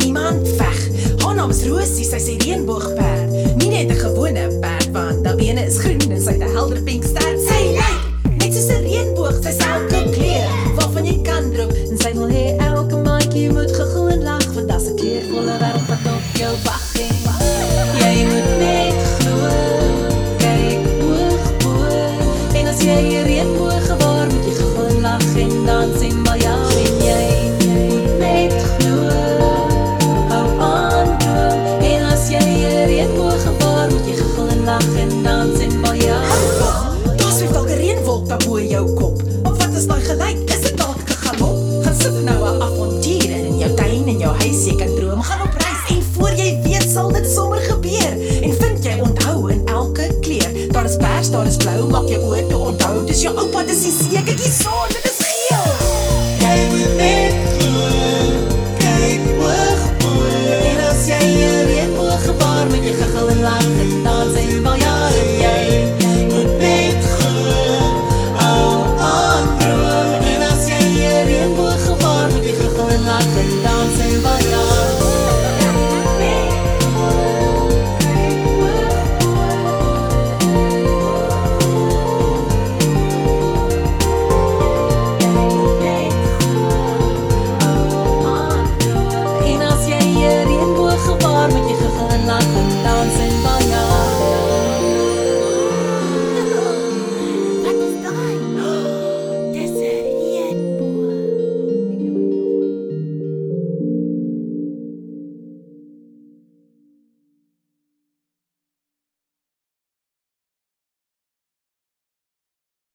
waar iemand veg. Haar naam is Rosie, sy's 'n reënboogperd. Nie net 'n gewone perd want haar bene is groen en sy het 'n helder pink stert. Sy lyk net soos 'n reënboog, sy's elke kleur waarvan jy kan droom en sy wil hê en dans en val jou. Daar's weer dalk 'n reënwolk daarbo jou kop. Op wat is daai gelyk? Is dit dalk 'n galop? Gaan sit nou 'n avontuur in jou tuin en jou huis, jy kan droom gaan op reis en voor jy weet sal dit sommer gebeur. En vind jy onthou in elke kleur. Daar is pers, daar is blou, maak jou oë toe onthou. Dis jou oupa, dis die sekertjie.